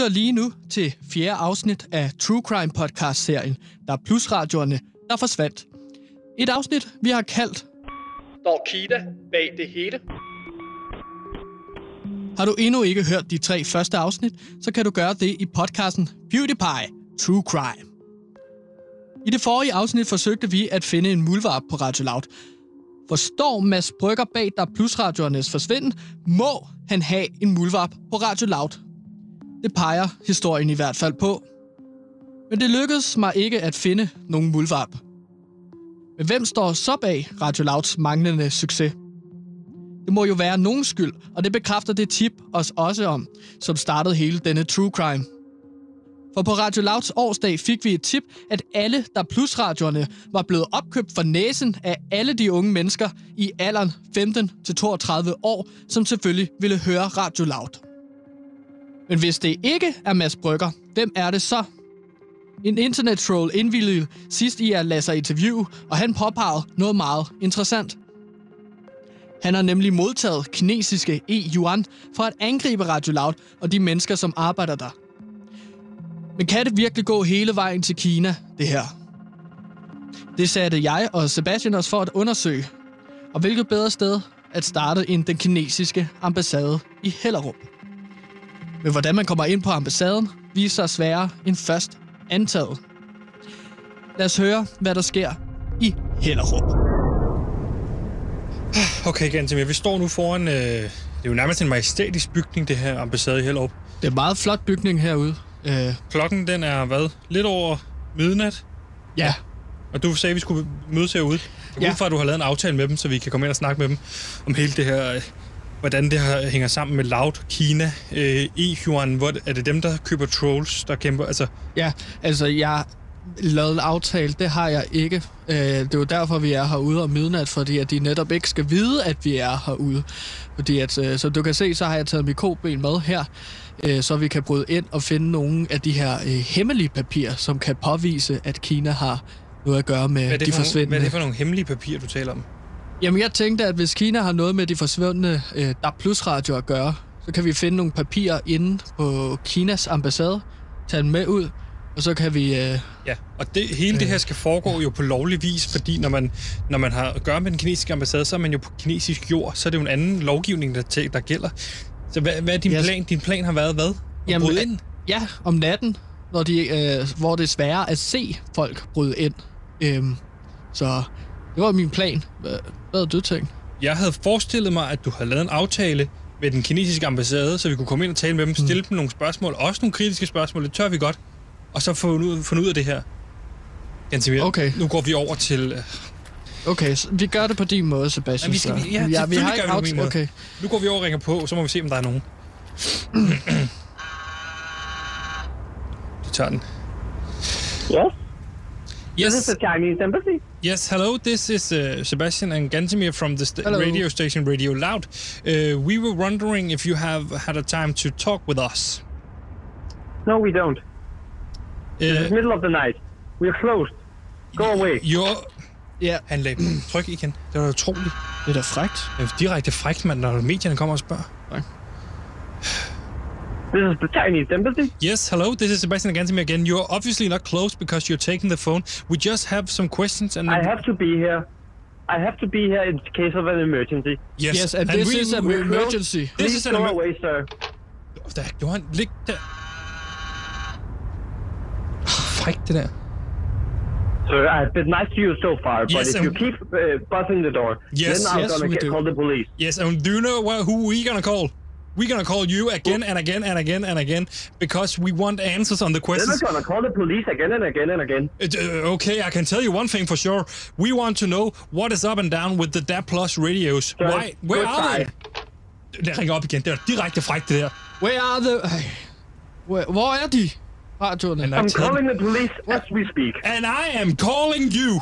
lytter lige nu til fjerde afsnit af True Crime podcast-serien, der er plusradioerne, der forsvandt. Et afsnit, vi har kaldt Står Kida bag det hele? Har du endnu ikke hørt de tre første afsnit, så kan du gøre det i podcasten PewDiePie True Crime. I det forrige afsnit forsøgte vi at finde en muldvarp på Radio Loud. Forstår Mads Brygger bag der plusradioernes forsvinden, må han have en muldvarp på Radio Loud. Det peger historien i hvert fald på. Men det lykkedes mig ikke at finde nogen muldvarp. Men hvem står så bag Radio Louds manglende succes? Det må jo være nogen skyld, og det bekræfter det tip os også om, som startede hele denne true crime. For på Radio Louds årsdag fik vi et tip, at alle der plusradioerne var blevet opkøbt for næsen af alle de unge mennesker i alderen 15-32 år, som selvfølgelig ville høre Radio Loud. Men hvis det ikke er Mads Brygger, hvem er det så? En internet-troll indvildede sidst i at lade sig interviewe, og han påpegede noget meget interessant. Han har nemlig modtaget kinesiske e-yuan for at angribe Radio Loud og de mennesker, som arbejder der. Men kan det virkelig gå hele vejen til Kina, det her? Det satte jeg og Sebastian os for at undersøge. Og hvilket bedre sted at starte end den kinesiske ambassade i Hellerup. Men hvordan man kommer ind på ambassaden, viser sig sværere end først antaget. Lad os høre, hvad der sker i Hellerup. Okay, Gantemir, vi står nu foran... Øh, det er jo nærmest en majestætisk bygning, det her ambassade i Hellerup. Det er en meget flot bygning herude. Øh, Klokken, den er hvad? Lidt over midnat? ja, Og du sagde, at vi skulle mødes herude. Jeg Ja. ud fra, at du har lavet en aftale med dem, så vi kan komme ind og snakke med dem om hele det her... Hvordan det her hænger sammen med Loud, Kina, øh, e-yuan. Hvor er det dem, der køber trolls, der kæmper? Altså, ja, altså jeg lavede en aftale, det har jeg ikke. Øh, det er jo derfor, vi er herude om midnat, fordi at de netop ikke skal vide, at vi er herude. Fordi at, øh, som du kan se, så har jeg taget mikroben med her, øh, så vi kan bryde ind og finde nogle af de her øh, hemmelige papirer, som kan påvise, at Kina har noget at gøre med de for nogle, forsvindende. hvad er det for nogle hemmelige papirer, du taler om? Jamen, jeg tænkte, at hvis Kina har noget med de forsvundne øh, DAB Plus radio at gøre, så kan vi finde nogle papirer inde på Kinas ambassade, tage dem med ud, og så kan vi... Øh, Ja, og det, hele det her skal foregå jo på lovlig vis, fordi når man, når man har at gøre med den kinesiske ambassade, så er man jo på kinesisk jord, så er det jo en anden lovgivning, der, der gælder. Så hvad, hvad er din Yes. plan? Din plan har været hvad? At Jamen, bryde ind? ja, om natten, når de, øh, hvor det er sværere at se folk bryde ind. Øhm, så det var min plan. Hvad, hvad havde du tænkt? Jeg havde forestillet mig, at du havde lavet en aftale med den kinesiske ambassade, så vi kunne komme ind og tale med dem, stille dem nogle spørgsmål, også nogle kritiske spørgsmål, det tør vi godt, og så få ud, finde ud af det her. Gansimir, Okay. nu går vi over til... øh, Okay, så vi gør det på din måde, Sebastian. Ja, vi skal- så. ja, ja, vi har ikke vi aftale. måde. Okay. Nu går vi over og ringer på, så må vi se, om der er nogen. Du tager den. Yes, Yes. this is the Chinese embassy. Yes, hello. This is uh, Sebastian and Gantemir from the Hello. radio station Radio Loud. Uh, we were wondering if you have had a time to talk with us. No, we don't. It's Uh, middle of the night. We're closed. Go away. you're... Ja, Han lagde tryk igen. Det var utroligt. det er da frægt. Det er direkte frækt, mand, når medierne kommer og spørger. This is the Chinese embassy. Yes, hello. This is Sebastian and Gantemir again. You're obviously not closed because you're taking the phone. We just have some questions and... I have to be here. I have to be here in case of an emergency. Yes, Yes, and, this we- is an we- emergency. This Please is an go emer- away, sir. Der gjorde han... Lig der. Frækt, det der. Sir, I've been nice to you so far, but Yes, if you keep uh, buzzing the door, Yes, then I'm yes, gonna get, do. call the police. Yes, and do you know what, who we gonna call? We're gonna call you again and again and again and again because we want answers on the Then questions. I'm gonna call the police again and again and again. Uh, okay, I can tell you one thing for sure. We want to know what is up and down with the DAB Plus radios. Sir, Why? Where are goodbye. they? Det ringer op igen. Det er direkte frækt, det der. Where are the... Ej. Where, hvor er de? Radioerne. I'm taget calling the police as we speak. And I am calling you.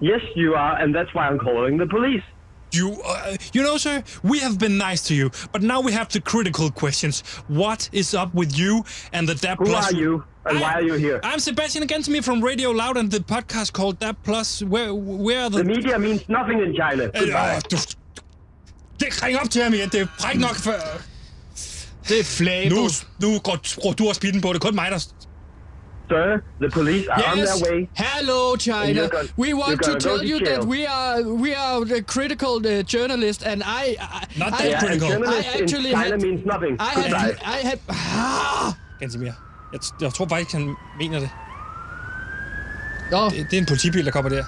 Yes, you are, and that's why I'm calling the police. You, uh, you know, sir, we have been nice to you, but now we have the critical questions. What is up with you and the DAB Who Plus? are you, and why are you here? I'm Sebastian against me from Radio Loud and the podcast called DAB Plus. Where, where are the? The media means nothing in China. Øh, Goodbye. åh, du, det ring op til ham igen. Det er fræk nok for... Det er flabet. Nu, nu går, skruer du også speeden på. Det er kun mig, der... Sir, the police are on Yes. their way. Hello, China. Gonna- we want to tell to you that we are we are the critical uh, journalist, and I, I Not I, that Yeah, critical. journalist I actually in China had- means nothing. I Goodbye. had I had. Ah! Gansimir. Jeg, jeg tror faktisk, han mener det. Nå, det. Det er en politibil, der kommer der.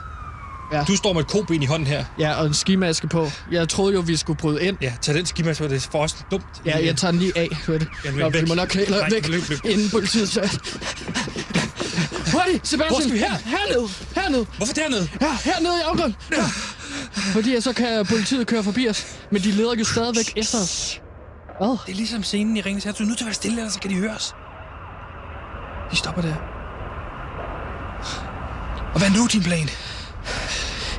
Ja. Du står med et koben i hånden her. ja, og en skimaske på. Jeg troede jo, vi skulle bryde ind. Ja, tag den skimaske, for det er for os dumt. Ja, jeg tager den lige af. Ved det. Ja, Nå, vi væk. må nok Nej, væk, løb, løb. inden politiet tager. Hurtigt, Sebastian! Hvor skal vi hen? Herned! Herned! Hvorfor dernede? Ja, hernede i afgrunden! Ja. Fordi så kan politiet køre forbi os. Men de leder jo stadigvæk efter os. Hvad? Det er ligesom scenen i Ringens Herre. Du er nødt til at være stille, ellers så kan de høre os. De stopper der. Og hvad er nu din plan?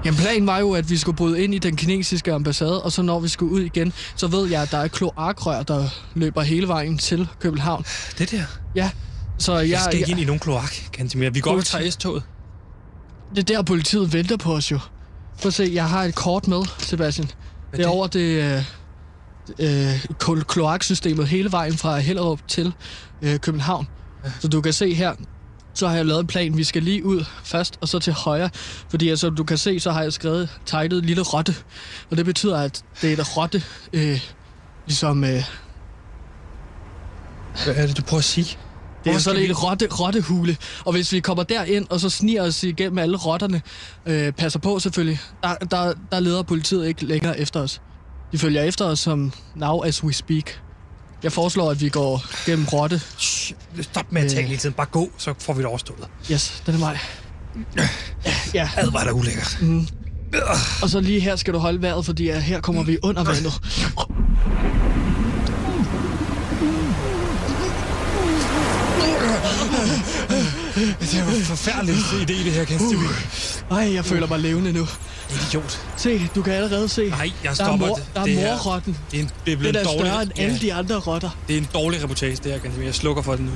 Jamen planen var jo, at vi skulle bryde ind i den kinesiske ambassade, og så når vi skulle ud igen, så ved jeg, at der er kloakrør, der løber hele vejen til København. Det der. Ja, så jeg, Jeg skal ikke jeg, ind i nogen kloak, Gantimir. Vi går Politi- til S-toget. det er der, politiet venter på os jo. Prøv at se, jeg har et kort med, Sebastian. Det er det? over det øh, øh, klo- kloaksystemet hele vejen fra Hellerup til øh, København. Så du kan se her, så har jeg lavet en plan. Vi skal lige ud først, og så til højre. Fordi altså, du kan se, så har jeg skrevet tegnet lille rotte. Og det betyder, at det er et rotte, øh, ligesom... Øh, Hvad er det, du prøver at sige? det er skal sådan vi- en rotte, rottehule. Og hvis vi kommer derind, og så sniger os igennem alle rotterne, øh, passer på selvfølgelig, der, der, der leder politiet ikke længere efter os. De følger efter os som now as we speak. Jeg foreslår, at vi går gennem rotte. Shh, stop med at tale hele tiden. Bare gå, så får vi det overstået. Yes, den er mig. Ja, Ad, var det ulækkert. og så lige her skal du holde vejret, fordi her kommer vi under vandet. Det er jo en forfærdelig idé, det her, Gantimir. Ej, jeg føler mig levende nu. Idiot. Se, du kan allerede se. Nej, jeg der er, stopper mor, det. der er det her. morrotten. Det er, en, det er blevet er dårligt. større end alle de andre rotter. Det er en dårlig reportage, det her, Gantimir. Jeg slukker for den nu.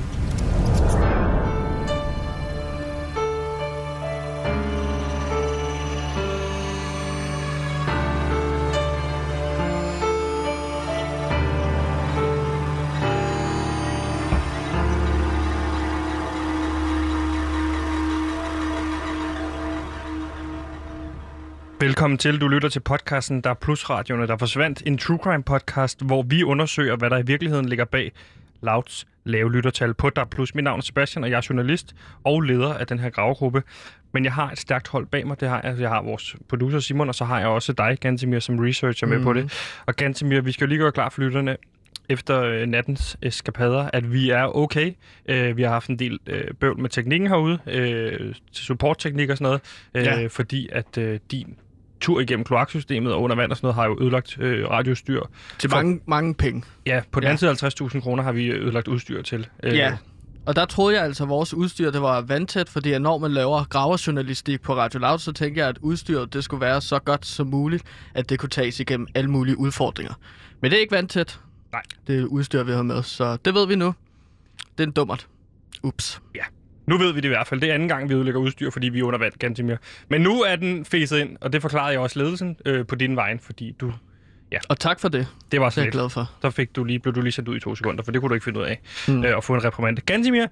Velkommen til. Du lytter til podcasten Der er Plusradioerne, der forsvandt. En true crime podcast, hvor vi undersøger, hvad der i virkeligheden ligger bag Louds lave lyttertal på Der Plus. Mit navn er Sebastian, og jeg er journalist og leder af den her gravegruppe. Men jeg har et stærkt hold bag mig. Det har jeg. Jeg har vores producer Simon, og så har jeg også dig, Gantemir, som researcher med på det. Og Gantemir, vi skal jo lige gøre klar for lytterne efter øh, nattens eskapader, at vi er okay. Øh, vi har haft en del øh, bøvl med teknikken herude, øh, til supportteknik og sådan noget, øh, Ja. fordi at øh, din tur igennem kloaksystemet og under vand og sådan noget har jo ødelagt øh, radiostyr. Til For- mange, mange penge. Ja, på den Ja. anden side 50.000 kroner har vi ødelagt udstyr til. Øh, Ja. Og der troede jeg altså, at vores udstyr det var vandtæt, fordi når man laver graverjournalistik på Radio Loud, så tænker jeg, at udstyret det skulle være så godt som muligt, at det kunne tages igennem alle mulige udfordringer. Men det er ikke vandtæt. Nej. Det er udstyr, vi har med, så det ved vi nu. Det er en dummert. Ups. Nu ved vi det i hvert fald. Det er anden gang, vi ødelægger udstyr, fordi vi er under vand, Gantimir. Men nu er den fæset ind, og det forklarede jeg også ledelsen øh, på din vej, fordi du... Og tak for det. Det var Det så er jeg lidt. glad for. Der fik du lige, blev du lige sat ud i to sekunder, for det kunne du ikke finde ud af Mm. øh, at få en reprimande. Gantimir,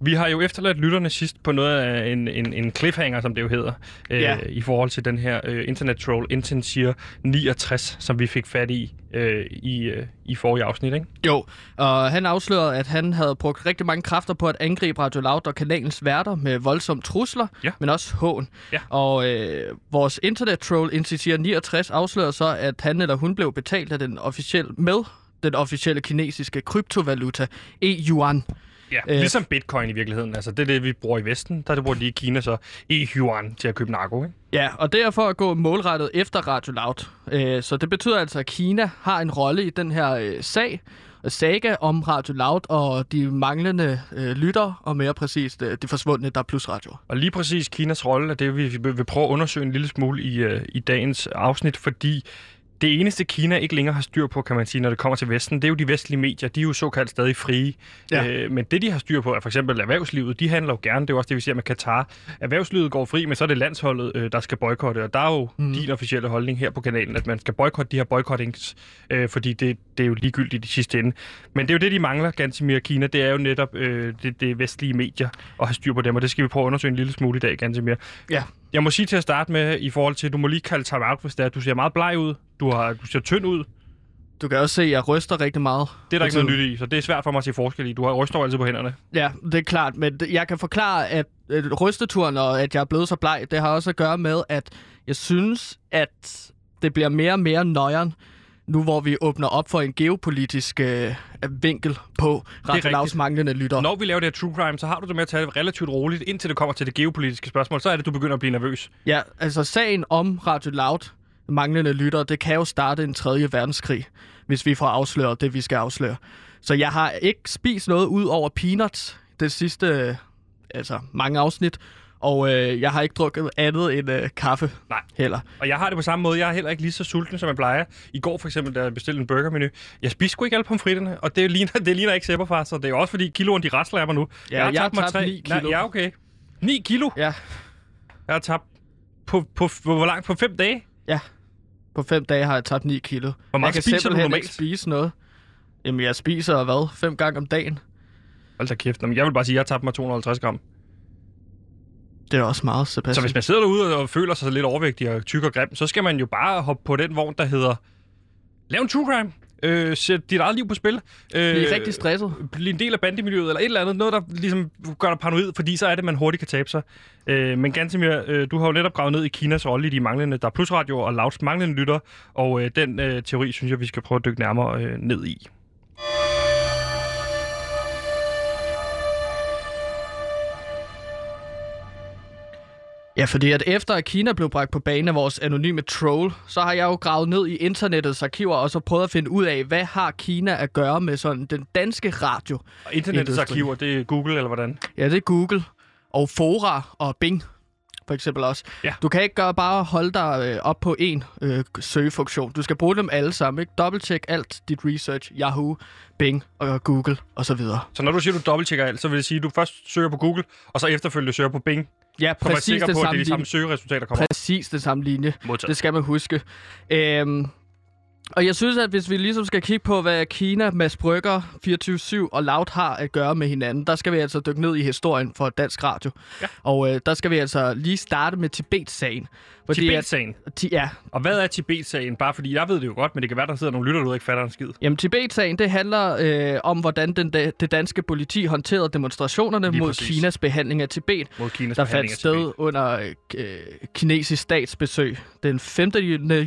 vi har jo efterladt lytterne sidst på noget af en, en, en cliffhanger, som det jo hedder, øh, Ja. i forhold til den her øh, internet troll Intensier 69, som vi fik fat i øh, i, øh, i forrige afsnit, ikke? Jo, og han afslørede, at han havde brugt rigtig mange kræfter på at angribe Radio Loud og kanalens værter med voldsomme trusler, Ja. men også hån. Ja. Og øh, vores internet-troll NCTR69 afslørede så, at han eller hun blev betalt af den officielle, med den officielle kinesiske kryptovaluta E-yuan. Ja, Øh, øh, ligesom bitcoin i virkeligheden. Altså, det er det, vi bruger i Vesten. Der er det bruger i Kina så e-yuan til at købe narko, ikke? Ja, og det er for at gå målrettet efter Radio Loud. Øh, så det betyder altså, at Kina har en rolle i den her øh, sag, saga om Radio Loud og de manglende øh, lytter, og mere præcist øh, de forsvundne, der er plus radio. Og lige præcis Kinas rolle er det, vi vi vil prøve at undersøge en lille smule i, øh, i dagens afsnit, fordi det eneste, Kina ikke længere har styr på, kan man sige, når det kommer til Vesten, det er jo de vestlige medier. De er jo såkaldt stadig frie. Ja. Øh, men det, de har styr på, er for eksempel erhvervslivet. De handler jo gerne. Det er jo også det, vi ser med Katar. Erhvervslivet går fri, men så er det landsholdet, øh, der skal boykotte. Og der er jo mm. din officielle holdning her på kanalen, at man skal boykotte de her boykottings, øh, fordi det, det er jo ligegyldigt i sidste ende. Men det er jo det, de mangler, ganske mere Kina. Det er jo netop øh, det, det vestlige medier at have styr på dem, og det skal vi prøve at undersøge en lille smule i dag, ganske mere. Ja. Jeg må sige til at starte med, i forhold til, du må lige kalde time out, hvis det er, du ser meget bleg ud. Du, har, du ser tynd ud. Du kan også se, at jeg ryster rigtig meget. Det er der ikke noget nyt i, så det er svært for mig at se forskel i. Du har ryster altid på hænderne. Ja, det er klart, men jeg kan forklare, at rysteturen og at jeg er blevet så bleg, det har også at gøre med, at jeg synes, at det bliver mere og mere nøjeren, nu hvor vi åbner op for en geopolitisk øh, vinkel på Radio Lavs rigtigt. manglende lytter. Når vi laver det her true crime, så har du det med at tage det relativt roligt, indtil det kommer til det geopolitiske spørgsmål. Så er det, du begynder at blive nervøs. Ja, altså sagen om Radio Loud, manglende lytter, det kan jo starte en tredje verdenskrig, hvis vi får afsløret det, vi skal afsløre. Så jeg har ikke spist noget ud over peanuts det sidste, øh, altså mange afsnit, og øh, jeg har ikke drukket andet end øh, kaffe Nej. heller. Og jeg har det på samme måde. Jeg er heller ikke lige så sulten, som jeg plejer. I går for eksempel, da jeg bestilte en burgermenu. Jeg spiste sgu ikke alle pomfritterne, og det ligner, det ligner ikke sæberfar, så det er også fordi kiloen, de rasler af mig nu. Ja, jeg har tabt ni Nej, kilo. ja, okay. 9 kilo? Ja, Jeg har tabt på, på, på, hvor langt? På 5 dage? ja. På fem dage har jeg tabt 9 kilo. Hvor meget jeg kan spiser du normalt? ikke spise noget. Jamen, jeg spiser hvad? Fem gange om dagen. Hold da kæft. Nå, men jeg vil bare sige, at jeg har tabt mig 250 gram. Det er også meget, Sebastian. Så hvis man sidder derude og føler sig lidt overvægtig og tyk og grim, så skal man jo bare hoppe på den vogn, der hedder... Lav en true crime. Øh, sæt dit eget liv på spil. Øh, er rigtig stresset. blive en del af bandemiljøet, eller et eller andet. Noget, der ligesom gør dig paranoid, fordi så er det, man hurtigt kan tabe sig. Øh, men Gantemir, øh, du har jo netop gravet ned i Kinas rolle i de manglende, der er plusradio og lavs manglende lytter, og øh, den øh, teori, synes jeg, vi skal prøve at dykke nærmere øh, ned i. Ja, fordi at efter at Kina blev bragt på banen af vores anonyme troll, så har jeg jo gravet ned i internettets arkiver og så prøvet at finde ud af, hvad har Kina at gøre med sådan den danske radio. Og internettets arkiver, det er Google, eller hvordan? Ja, det er Google og Fora og Bing for eksempel også. Ja. Du kan ikke gøre bare holde dig øh, op på en øh, søgefunktion. Du skal bruge dem alle sammen. Ikke? Dobbelttjek alt dit research, Yahoo, Bing og Google og så videre. Så når du siger, du dobbelttjekker alt, så vil det sige, at du først søger på Google, og så efterfølgende søger på Bing, Ja, præcis sikker det på, at det er samme de samme linje. søgeresultater, der kommer. Præcis det samme linje. Modtaget. Det skal man huske. Øhm, og jeg synes, at hvis vi ligesom skal kigge på, hvad Kina, Mads Brygger, 24-7 og Loud har at gøre med hinanden, der skal vi altså dykke ned i historien for Dansk Radio. Ja. Og øh, der skal vi altså lige starte med Tibet-sagen. Fordi Tibet-sagen. At, ti, ja, Og hvad er Tibet-sagen? Bare fordi jeg ved det jo godt, men det kan være, der sidder nogle lytter og ikke fatter en skid. Jamen, Tibet-sagen, det handler øh, om, hvordan den, det danske politi håndterede demonstrationerne Lige mod præcis. Kinas behandling af Tibet, Mod Kinas der fandt sted under øh, kinesisk statsbesøg den 5.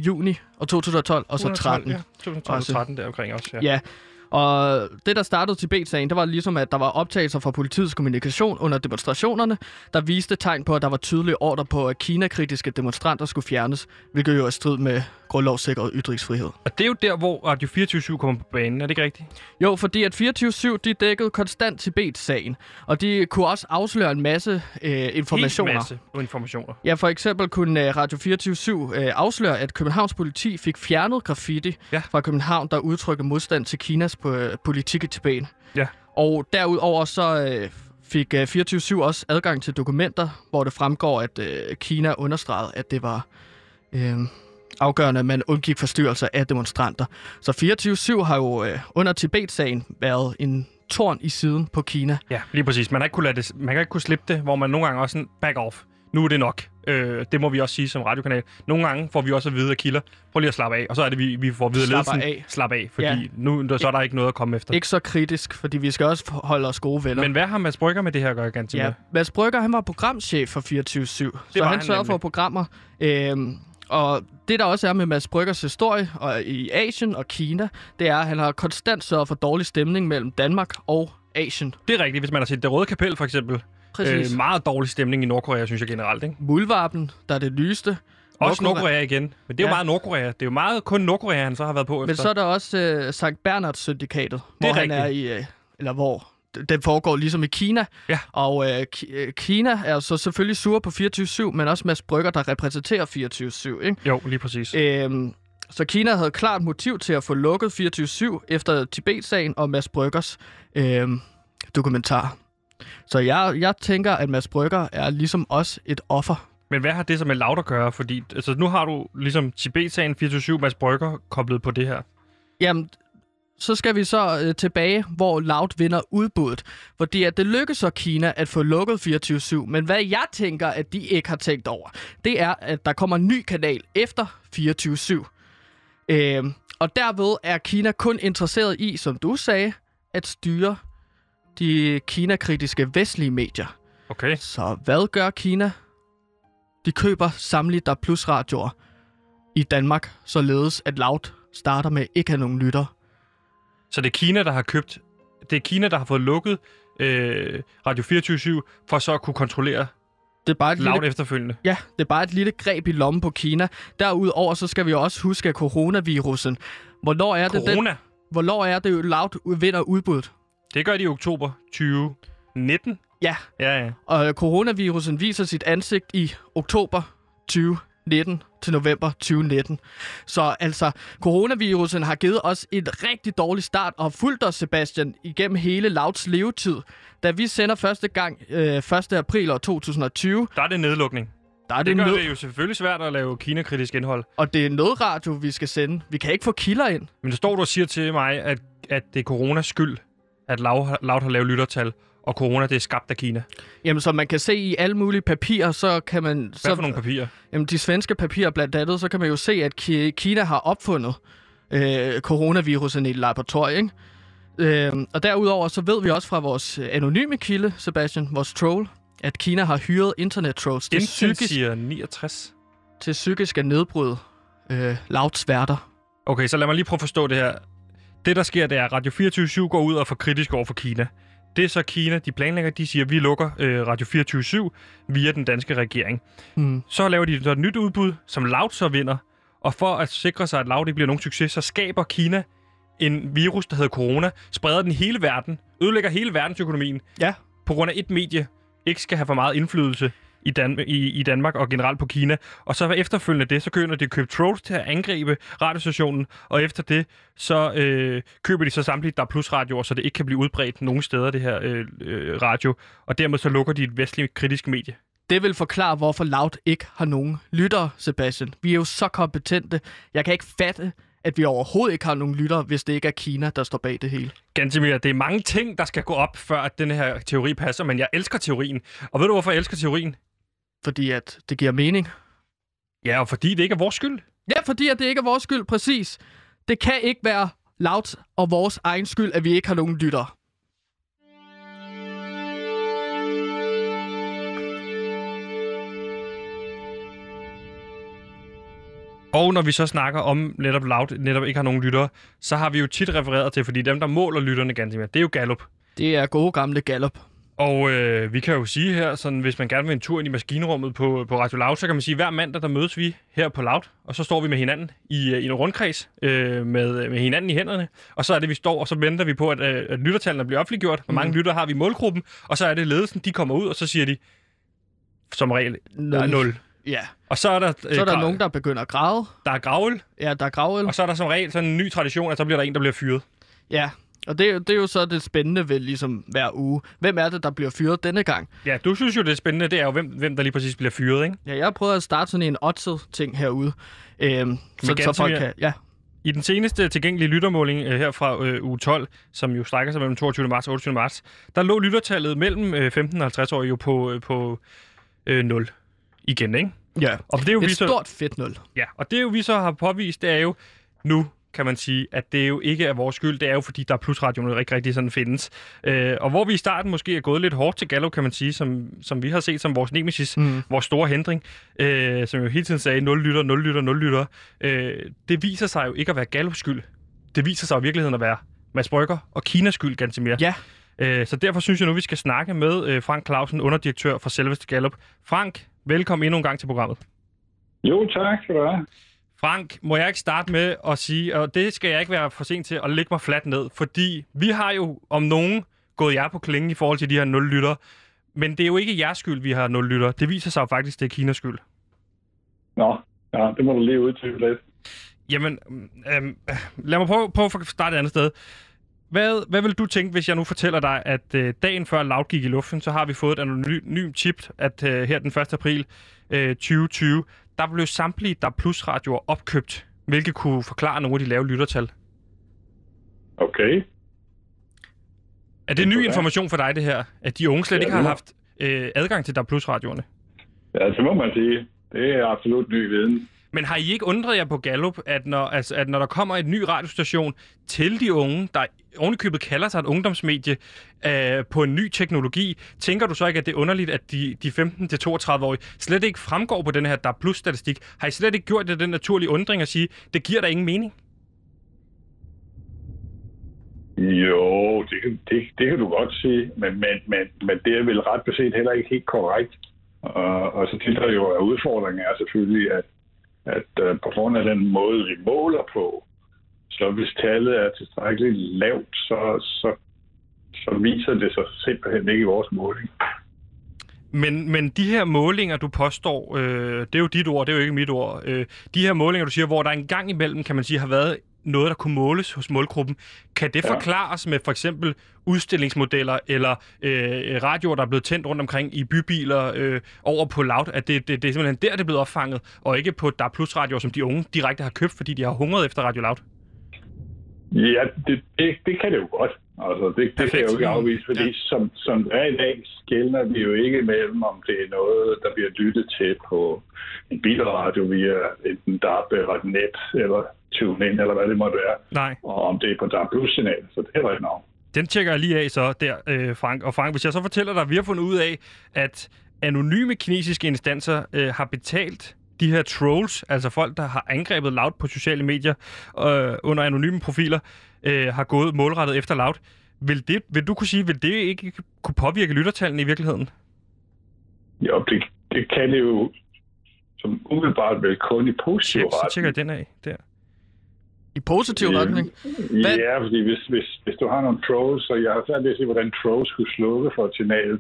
juni og 2012 og så 13. Ja, 2012 Også. 13 der omkring også, ja. Ja, og det, der startede Tibet-sagen, det var ligesom, at der var optagelser fra politiets kommunikation under demonstrationerne, der viste tegn på, at der var tydelige ordre på, at Kina-kritiske demonstranter skulle fjernes, hvilket jo er strid med grundlovssikret ytringsfrihed. Og det er jo der, hvor Radio 24 kommer på banen, er det ikke rigtigt? Jo, fordi at 24-7, de dækkede konstant Tibet-sagen, og de kunne også afsløre en masse øh, informationer. Helt masse informationer. Ja, for eksempel kunne øh, Radio 24 øh, afsløre, at Københavns politi fik fjernet graffiti Ja. fra København, der udtrykker modstand til Kinas øh, politik i Tibet. Ja. Og derudover så øh, fik øh, 24 også adgang til dokumenter, hvor det fremgår, at øh, Kina understregede, at det var øh, afgørende, at man undgik forstyrrelser af demonstranter. Så 24 har jo øh, under Tibet-sagen været en torn i siden på Kina. Ja, lige præcis. Man har ikke kunne, lade det, man kan ikke kunne slippe det, hvor man nogle gange også sådan back off. Nu er det nok. Øh, det må vi også sige som radiokanal. Nogle gange får vi også at vide af kilder, prøv lige at slappe af. Og så er det, vi, vi får at vide Slapper ledelsen, af. slap af. Fordi Ja. nu så er der ikke noget at komme efter. Ikke så kritisk, fordi vi skal også holde os gode venner. Men hvad har Mads Brygger med det her at gøre, ganske Ja, Mads Brygger, han var programchef for 24-7, så han han sørgede for programmer. Øhm, og det, der også er med Mads Bryggers historie og i Asien og Kina, det er, at han har konstant sørget for dårlig stemning mellem Danmark og Asien. Det er rigtigt, hvis man har set Det Røde Kapel for eksempel. Præcis. Øh, meget dårlig stemning i Nordkorea, synes jeg generelt. Ikke? Muldvarpen, der er det lyste. Også Nordkorea- igen. Men det er jo Ja. meget Nordkorea. Det er jo meget kun Nordkorea, han så har været på Men efter. så er der også øh, Sankt Bernards syndikatet, hvor han rigtigt. er i, øh, eller hvor den foregår ligesom i Kina. Ja. Og øh, øh, Kina er så selvfølgelig sur på 24-7, men også Mads Brygger, der repræsenterer 24-7, ikke? Jo, lige præcis. Øhm, så Kina havde klart motiv til at få lukket 24-7 efter Tibet-sagen og Mads Bryggers øh, dokumentar. Så jeg, jeg tænker, at Mads Brygger er ligesom os et offer. Men hvad har det så med Loud at gøre? Fordi altså, nu har du ligesom Tibet-sagen 24-7 Mads Brygger koblet på det her. Jamen, så skal vi så øh, tilbage, hvor Loud vinder udbuddet. Fordi at det lykkes så Kina at få lukket 24-7. Men hvad jeg tænker, at de ikke har tænkt over, det er, at der kommer en ny kanal efter 24-7. Øh, og derved er Kina kun interesseret i, som du sagde, at styre de Kina-kritiske vestlige medier. Okay. Så hvad gør Kina? De køber samlet der plus radioer i Danmark, således at Loud starter med ikke at have nogen lytter. Så det er Kina, der har købt... Det er Kina, der har fået lukket øh, Radio 24 for så at kunne kontrollere Det er bare et Loud lille, efterfølgende. ja, det er bare et lille greb i lommen på Kina. Derudover så skal vi også huske at coronavirusen. Hvornår er det, den, Corona, hvornår er det Loud vinder udbuddet? Det gør de i oktober 2019. Ja, Ja, ja. og coronavirusen viser sit ansigt i oktober 2019 til november 2019. Så altså, coronavirusen har givet os et rigtig dårligt start og har fulgt os, Sebastian, igennem hele Louds levetid. Da vi sender første gang øh, 1. april år 2020, Der er det nedlukning. der er Det det, gør nød, det jo selvfølgelig svært at lave Kina-kritisk indhold. og det er nødradio, vi skal sende. Vi kan ikke få kilder ind. Men der står du og siger til mig, at, at det er coronas skyld, at har, Loud har lavet lyttertal, og corona det er skabt af Kina. Jamen, som man kan se i alle mulige papirer, så kan man... Hvad så, for nogle papirer? Jamen, de svenske papirer blandt andet, så kan man jo se, at Ki- Kina har opfundet øh, coronavirusen i et laboratorium. ikke? Øh, og derudover så ved vi også fra vores øh, anonyme kilde, Sebastian, vores troll, at Kina har hyret internet-trolls til, psykisk, siger 69. til psykisk at nedbryde øh, louds værter. Okay, så lad mig lige prøve at forstå det her. Det, der sker, det er, at Radio 24 går ud og får kritisk over for Kina. Det er så Kina, de planlægger, de siger, at vi lukker øh, Radio 24 via den danske regering. Hmm. Så laver de så et nyt udbud, som Loud så vinder. Og for at sikre sig, at Loud ikke bliver nogen succes, så skaber Kina en virus, der hedder corona, spreder den hele verden, ødelægger hele verdensøkonomien, Ja, på grund af et medie ikke skal have for meget indflydelse i, Dan- i, i Danmark og generelt på Kina. Og så efterfølgende det, så køber de købt trolls til at angribe radiostationen, og efter det, så øh, køber de så samtlige der er plus radioer, så det ikke kan blive udbredt nogen steder, det her øh, øh, radio. Og dermed så lukker de et vestligt kritisk medie. det vil forklare, hvorfor Loud ikke har nogen lyttere, Sebastian. Vi er jo så kompetente. Jeg kan ikke fatte, at vi overhovedet ikke har nogen lyttere, hvis det ikke er Kina, der står bag det hele. Gantemir, det er mange ting, der skal gå op, før at den her teori passer, men jeg elsker teorien. Og ved du, hvorfor jeg elsker teorien? Fordi at det giver mening. Ja, og fordi det ikke er vores skyld. Ja, fordi at det ikke er vores skyld, præcis. Det kan ikke være Louds og vores egen skyld, at vi ikke har nogen lyttere. Og når vi så snakker om netop Loud, netop ikke har nogen lyttere, så har vi jo tit refereret til, fordi dem, der måler lytterne ganske mere, det er jo Gallup. Det er gode gamle Gallup. Og øh, vi kan jo sige her, sådan, hvis man gerne vil en tur ind i maskinrummet på, på Radio Loud, så kan man sige, at hver mandag, der mødes vi her på Loud, og så står vi med hinanden i, øh, i en rundkreds øh, med, med hinanden i hænderne. Og så er det, vi står, og så venter vi på, at, øh, at lyttertallene bliver offentliggjort. Hvor mange Mm. lytter har vi i målgruppen? Og så er det ledelsen, de kommer ud, og så siger de, som regel, der er 0. Ja. Og så er der, øh, Så er der gra- nogen, der begynder at græde. der er gravøl, Ja, der er gravøl. og så er der som regel sådan en ny tradition, at så bliver der en, der bliver fyret. Ja. Og det, er jo- det er jo så det spændende ved ligesom hver uge. Hvem er det, der bliver fyret denne gang? Ja, du synes jo, det spændende, det er jo, hvem, hvem der lige præcis bliver fyret, ikke? Ja, jeg har prøvet at starte sådan en oddset ting herude. Øhm, så, så folk kan... Ja. I den seneste tilgængelige lyttermåling øh, her fra øh, uge 12, som jo strækker sig mellem 22. marts og 28. marts, der lå lyttertallet mellem øh, 15 og 50 år jo på, øh, på øh, 0 igen, ikke? ja. Og det er jo vi Et så, stort fedt nul. ja, og det er jo vi så har påvist, det er jo nu kan man sige, at det jo ikke er vores skyld. Det er jo fordi, der er plusradioen ikke rigtig sådan findes. Øh, og hvor vi i starten måske er gået lidt hårdt til Gallo, kan man sige, som, som vi har set som vores nemesis, Mm. vores store hindring, øh, som jo hele tiden sagde 0 lytter, 0 lytter, 0 lytter. Øh, det viser sig jo ikke at være Gallos skyld. Det viser sig jo i virkeligheden at være Mads Brygger og Kinas skyld, ganske mere. Ja. Øh, så derfor synes jeg nu, vi skal snakke med øh, Frank Clausen, underdirektør for selveste Gallup. Frank, velkommen endnu en gang til programmet. Jo, tak skal du have. Frank, må jeg ikke starte med at sige, og det skal jeg ikke være for sent til, at lægge mig fladt ned, fordi vi har jo om nogen gået jer på klingen i forhold til de her 0 lytter, men det er jo ikke jeres skyld, vi har 0 lytter. Det viser sig jo faktisk, det er Kinas skyld. Nå, ja, det må du lige udtyde lidt. Jamen, øhm, lad mig prøve, prøve at starte et andet sted. Hvad, hvad vil du tænke, hvis jeg nu fortæller dig, at øh, dagen før Loud gik i luften, så har vi fået et anonym chip, at øh, her den 1. april øh, 2020, der blev samtlige der plus radioer opkøbt, hvilket kunne forklare nogle af de lave lyttertal. Okay. Er det ny information for dig, det her? At de unge slet Ja, ikke har haft øh, adgang til der plus radioerne? Ja, det må man sige. Det er absolut ny viden. Men har I ikke undret jer på Gallup, at når, altså, at når der kommer en ny radiostation til de unge, der ovenikøbet kalder sig et ungdomsmedie øh, på en ny teknologi, tænker du så ikke, at det er underligt, at de, de 15-32-årige slet ikke fremgår på den her der plus statistik? Har I slet ikke gjort det den naturlige undring at sige, det giver da ingen mening? Jo, det, kan- det, det kan du godt sige, men, men, men, men det er vel ret beset heller ikke helt korrekt. Og, og så tænker jeg jo, at udfordringen er selvfølgelig, at, at øh, på grund af den måde, vi måler på, så hvis tallet er tilstrækkeligt lavt, så, så, så viser det sig simpelthen ikke i vores måling. Men, men de her målinger, du påstår, øh, det er jo dit ord, det er jo ikke mit ord. Øh, de her målinger, du siger, hvor der en gang imellem, kan man sige, har været noget, der kunne måles hos målgruppen. Kan det Ja. forklares med for eksempel udstillingsmodeller eller øh, radioer, der er blevet tændt rundt omkring i bybiler øh, over på Loud, at det, det, det er simpelthen der, det er blevet opfanget, og ikke på DAB Plus radioer, som de unge direkte har købt, fordi de har hungret efter Radio Loud? Ja, det, det, det kan det jo godt. Altså, det, det kan jeg jo ikke afvise, fordi Ja. som, som det er i dag, skældner vi jo ikke mellem, om det er noget, der bliver lyttet til på en bilradio via enten DAB eller et net, eller TuneIn, eller hvad det måtte være, Nej. og om det er på DAB Plus-signal, så det er rigtigt nok. Den tjekker jeg lige af så der, øh, Frank. Og Frank, hvis jeg så fortæller dig, at vi har fundet ud af, at anonyme kinesiske instanser øh, har betalt de her trolls, altså folk, der har angrebet Loud på sociale medier øh, under anonyme profiler, øh, har gået målrettet efter Loud. Vil, det, vil du kunne sige, vil det ikke kunne påvirke lyttertallene i virkeligheden? Jo, det, det kan det jo som umiddelbart vel kun i positiv Tjek, så tjekker jeg retning. den af der. I positiv Øh, retning. Hvad- Ja, fordi hvis, hvis, hvis du har nogle trolls, så jeg har svært ved at se, hvordan trolls skulle slukke for et signal,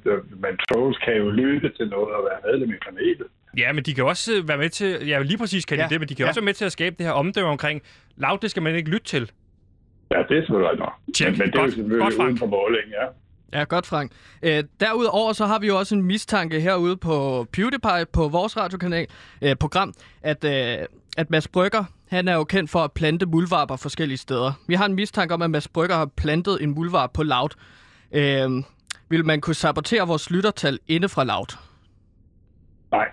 men trolls kan jo lytte til noget og være medlem i panelet. Ja, men de kan også øh, være med til, ja lige præcis kan de Ja, det, men de kan ja. også være med til at skabe det her omdømme omkring, Loud, det skal man ikke lytte til. Ja, det er selvfølgelig nok. Men, men det er jo Godt- selvfølgelig godt, uden for måling, ja. Ja, godt, Frank. Øh, derudover så har vi jo også en mistanke herude på PewDiePie, på vores radiokanal, øh, program, at, øh, at Mads Brygger, han er jo kendt for at plante muldvarper forskellige steder. Vi har en mistanke om, at Mads Brygger har plantet en muldvarp på Loud. Øh, vil man kunne sabotere vores lyttertal inde fra Loud? Nej.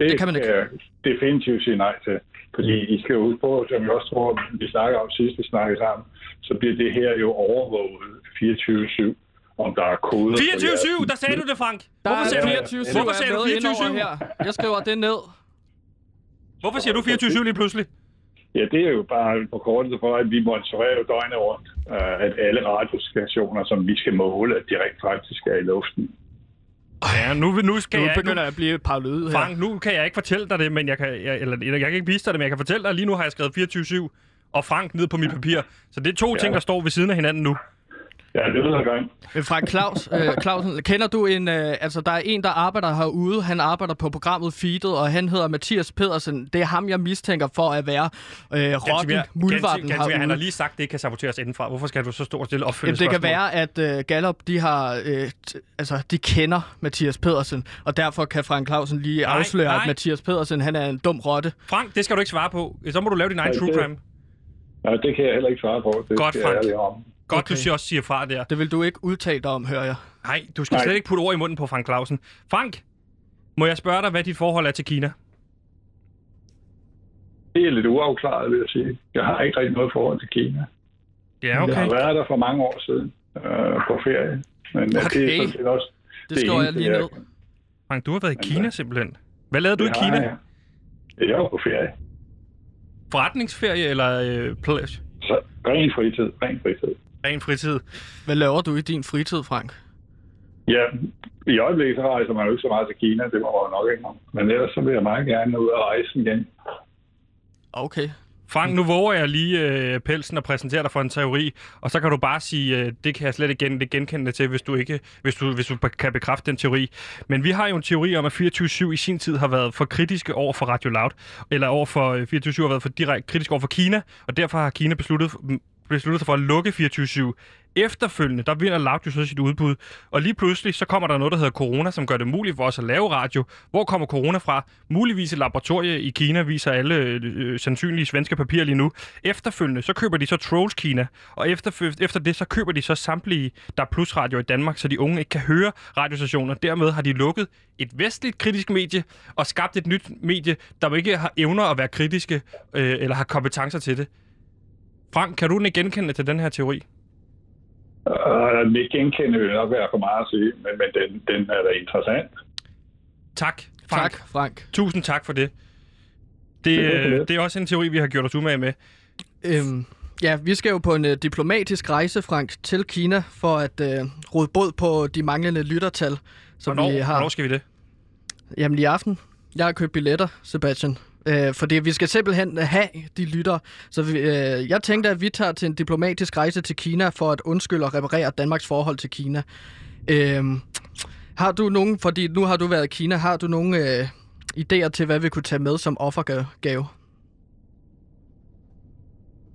Det, Det kan man ikke. jeg definitivt sige nej til. Fordi I skal huske på, som jeg også tror, vi snakker om sidst, vi snakkede sammen, så bliver det her jo overvåget 24-7, om der er koder. på jeres- 24-7, der sagde du det, Frank! Der Hvorfor er sagde du, 24 hvorfor sagde du 24-7? her. Jeg skriver det ned. Hvorfor siger du 24-7 lige pludselig? Ja, det er jo bare på kortet for, at vi monitorerer jo døgnet rundt, øh, at alle radiostationer, som vi skal måle, at de rent faktisk er i luften. Ja, nu, nu skal Nu jeg... begynder Nu, at blive paranoid her. Frank, nu kan jeg ikke fortælle dig det, men jeg kan, jeg, eller, eller, jeg kan ikke vise dig det, men jeg kan fortælle dig, at lige nu har jeg skrevet 24-7 og Frank ned på mit papir. Så det er to ja. ting, der står ved siden af hinanden nu. Ja, det lyder godt. Men Frank Claus, øh, Clausen, kender du en... Øh, altså, der er en, der arbejder herude. Han arbejder på programmet Feedet, og han hedder Mathias Pedersen. Det er ham, jeg mistænker for at være øh, Gansimir, muldvarpen Gansimir, han har herude. lige sagt, at det ikke kan saboteres indenfra. Hvorfor skal du så og stille opfølgende Jamen, det kan spørgsmål? være, at øh, Gallup, de har, øh, t- altså, de kender Mathias Pedersen, og derfor kan Frank Clausen lige Nej, afsløre, nej. at Mathias Pedersen, han er en dum rotte. Frank, det skal du ikke svare på. Så må du lave din egen true det- crime. Ja, det kan jeg heller ikke svare på. Det Godt, jeg Frank. ærligt om. Godt, Okay. du siger også siger fra der. Det vil du ikke udtale dig om, hører jeg. Nej, du skal Nej. slet ikke putte ord i munden på Frank Clausen. Frank, må jeg spørge dig, hvad dit forhold er til Kina? Det er lidt uafklaret, vil jeg sige. Jeg har ikke rigtig noget forhold til Kina. Ja, Jeg okay. har været der for mange år siden øh, på ferie. Men okay. det er sådan set også Det skriver jeg eneste, lige ned. Frank, du har været i Kina simpelthen. Hvad lavede du i Det Kina? jeg. Jeg var på ferie. Forretningsferie eller øh, pleasure? Så ren fritid, ren fritid. Ren fritid? Hvad laver du i din fritid, Frank? Ja, i øjeblikket så rejser man jo ikke så meget til Kina, det må man nok ikke om. Men ellers så vil jeg meget gerne ud og rejse igen. Okay. Frank, nu våger jeg lige øh, pelsen og præsentere dig for en teori, og så kan du bare sige, øh, det kan jeg slet ikke gen, det genkende det til, hvis du, ikke, hvis, du, hvis du kan bekræfte den teori. Men vi har jo en teori om, at 24-7 i sin tid har været for kritiske over for Radio Loud, eller over for øh, 24-7 har været for direkte kritisk over for Kina, og derfor har Kina besluttet, beslutter sig for at lukke 24-7. Efterfølgende, der vinder Loud jo så sit udbud, og lige pludselig, så kommer der noget, der hedder corona, som gør det muligt for os at lave radio. Hvor kommer corona fra? Muligvis et laboratorie i Kina, viser alle øh, sandsynlige svenske papirer lige nu. Efterfølgende, så køber de så Trolls Kina, og efter, efter det, så køber de så samtlige, der Plus Radio i Danmark, så de unge ikke kan høre radiostationer. Dermed har de lukket et vestligt kritisk medie og skabt et nyt medie, der ikke har evner at være kritiske øh, eller har kompetencer til det. Frank, kan du ikke genkende til den her teori? Uh, det genkende vil nok være for meget at sige, men, men den, den er da interessant. Tak, Frank. Tak, Frank. Tusind tak for det. Det, Det er øh, det er også en teori, vi har gjort os umage med. Øhm, ja, vi skal jo på en uh, diplomatisk rejse, Frank, til Kina for at uh, rode båd på de manglende lyttertal, som Hvornår, vi har. hvornår skal vi det? Jamen i aften. Jeg har købt billetter, Sebastian. Øh, fordi vi skal simpelthen have de lytter. Så vi, øh, jeg tænkte, at vi tager til en diplomatisk rejse til Kina for at undskylde og reparere Danmarks forhold til Kina. Øh, har du nogen, fordi nu har du været i Kina, har du nogle øh, idéer til, hvad vi kunne tage med som offergave?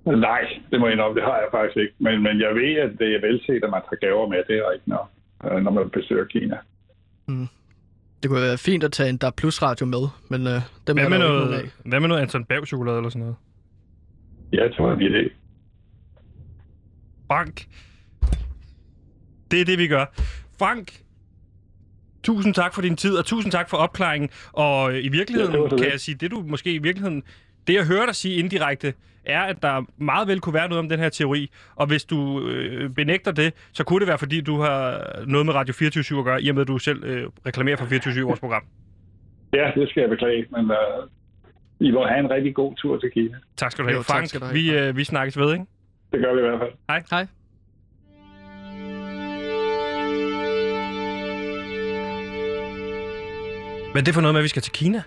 Nej, det må jeg indrømme, det har jeg faktisk ikke. Men, men jeg ved, at det er velset, at man tager gaver med. Det er rigtigt, når, øh, når man besøger Kina. Det kunne være fint at tage en Der Plus Radio med, men øh, dem Hvad er med, noget, af. hvad med noget Anton Bav chokolade eller sådan noget? Jeg tror, det er det. Frank. Det er det, vi gør. Frank, tusind tak for din tid, og tusind tak for opklaringen. Og øh, i virkeligheden Ja, det var så kan jeg sige, det du måske i virkeligheden... Det, jeg hører dig sige indirekte, er, at der meget vel kunne være noget om den her teori. Og hvis du øh, benægter det, så kunne det være, fordi du har noget med Radio 24 at gøre, i og med, at du selv øh, reklamerer for 24 vores program. Ja, det skal jeg beklage, men uh, I må have en rigtig god tur til Kina. Tak skal du have, Jo, Frank. skal du have, vi, øh, vi snakkes ved, ikke? Det gør vi i hvert fald. Hej. Men det er for noget med, at vi skal til Kina.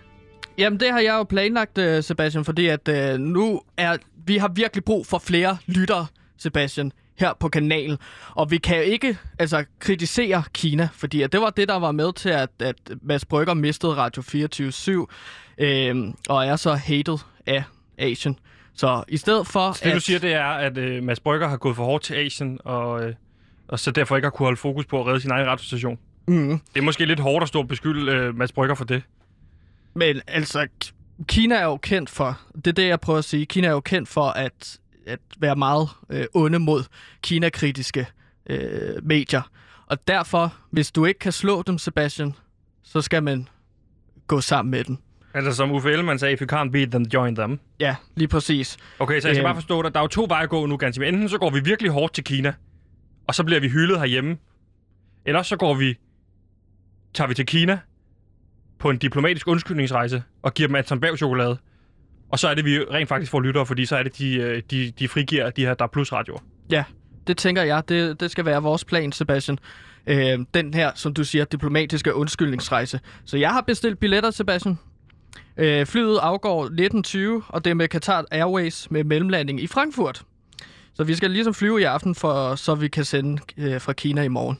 Jamen, det har jeg jo planlagt, øh, Sebastian, fordi at øh, nu er vi har virkelig brug for flere lyttere, Sebastian, her på kanalen. Og vi kan jo ikke altså, kritisere Kina, fordi at det var det, der var med til, at, at Mads Brygger mistede Radio 24 øh, og er så hated af Asien. Så i stedet for... Så det, du siger, det er, at øh, Mads Brygger har gået for hårdt til Asien, og, øh, og så derfor ikke har kunne holde fokus på at redde sin egen radiostation. Mm, Det er måske lidt hårdt at stå og beskylde øh, Mads Brygger for det. Men altså, Kina er jo kendt for, det er det, jeg prøver at sige, Kina er jo kendt for at, at være meget øh, onde mod Kina-kritiske øh, medier. Og derfor, hvis du ikke kan slå dem, Sebastian, så skal man gå sammen med dem. Altså som Uffe Ellemann sagde, if you can't beat them, join them. Ja, lige præcis. Okay, så jeg skal Øhm. bare forstå dig. Der er jo to veje at gå nu, Gansimir. Enten så går vi virkelig hårdt til Kina, og så bliver vi hyldet herhjemme. Eller så går vi, tager vi til Kina på en diplomatisk undskyldningsrejse og giver dem Anton Bav chokolade. Og så er det, vi rent faktisk får lyttere, fordi så er det, de, øh, de, de frigiver de her, der plus radioer. Ja, det tænker jeg, det, det skal være vores plan, Sebastian. Øh, den her, som du siger, diplomatiske undskyldningsrejse. Så jeg har bestilt billetter, Sebastian. Øh, flyet afgår 19.20, og det er med Qatar Airways med mellemlanding i Frankfurt. Så vi skal ligesom flyve i aften, for, så vi kan sende øh, fra Kina i morgen.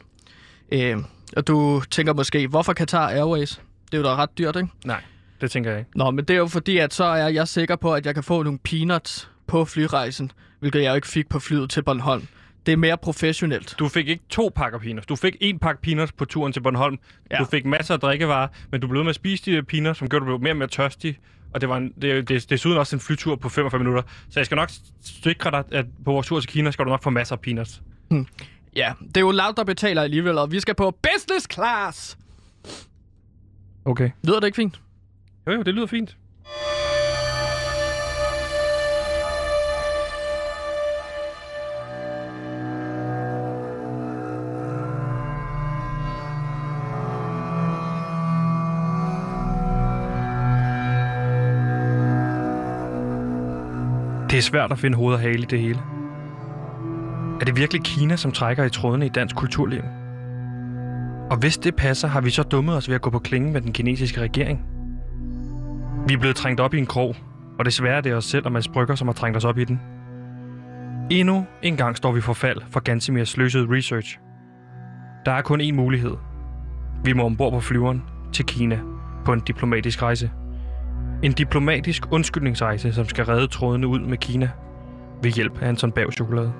Øh, og du tænker måske, hvorfor Qatar Airways? Det er jo da ret dyrt, ikke? Nej, det tænker jeg ikke. Nå, men det er jo fordi, at så er jeg sikker på, at jeg kan få nogle peanuts på flyrejsen, hvilket jeg jo ikke fik på flyet til Bornholm. Det er mere professionelt. Du fik ikke to pakker peanuts. Du fik en pakke peanuts på turen til Bornholm. Ja. Du fik masser af drikkevarer, men du blev med at spise de peanuts, som gjorde, at du blev mere og mere tørstig. Og det var en, det, det, desuden også en flytur på 45 minutter. Så jeg skal nok sikre dig, at på vores tur til Kina skal du nok få masser af peanuts. Ja, det er jo Loud, der betaler alligevel, og vi skal på business class! Okay. Lyder det ikke fint? Jo, jo, det lyder fint. Det er svært at finde hoved og hale i det hele. Er det virkelig Kina, som trækker i trådene i dansk kulturliv? Og hvis det passer, har vi så dummet os ved at gå på klingen med den kinesiske regering? Vi er blevet trængt op i en krog, Og desværre er det os selv og Mads Brygger, som har trængt os op i den. Endnu en gang står vi for fald for Gansimirs sløsede research. Der er kun én mulighed. Vi må ombord på flyveren til Kina på en diplomatisk rejse. En diplomatisk undskyldningsrejse, som skal redde trådene ud med Kina ved hjælp af Anton Berg chokolade.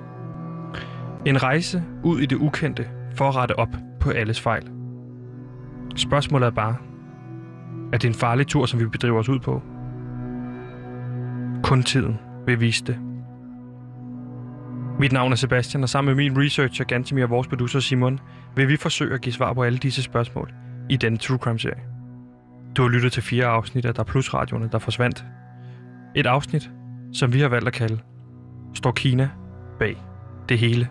En rejse ud i det ukendte for at rette op på alles fejl. Spørgsmålet er bare, er det en farlig tur, som vi bedriver os ud på? Kun tiden vil vise det. Mit navn er Sebastian, og sammen med min researcher Gantemir og vores producer Simon, vil vi forsøge at give svar på alle disse spørgsmål i denne True Crime-serie. Du har lyttet til fire afsnit af Der Plus radioerne, der forsvandt. Et afsnit, som vi har valgt at kalde Står Kina bag det hele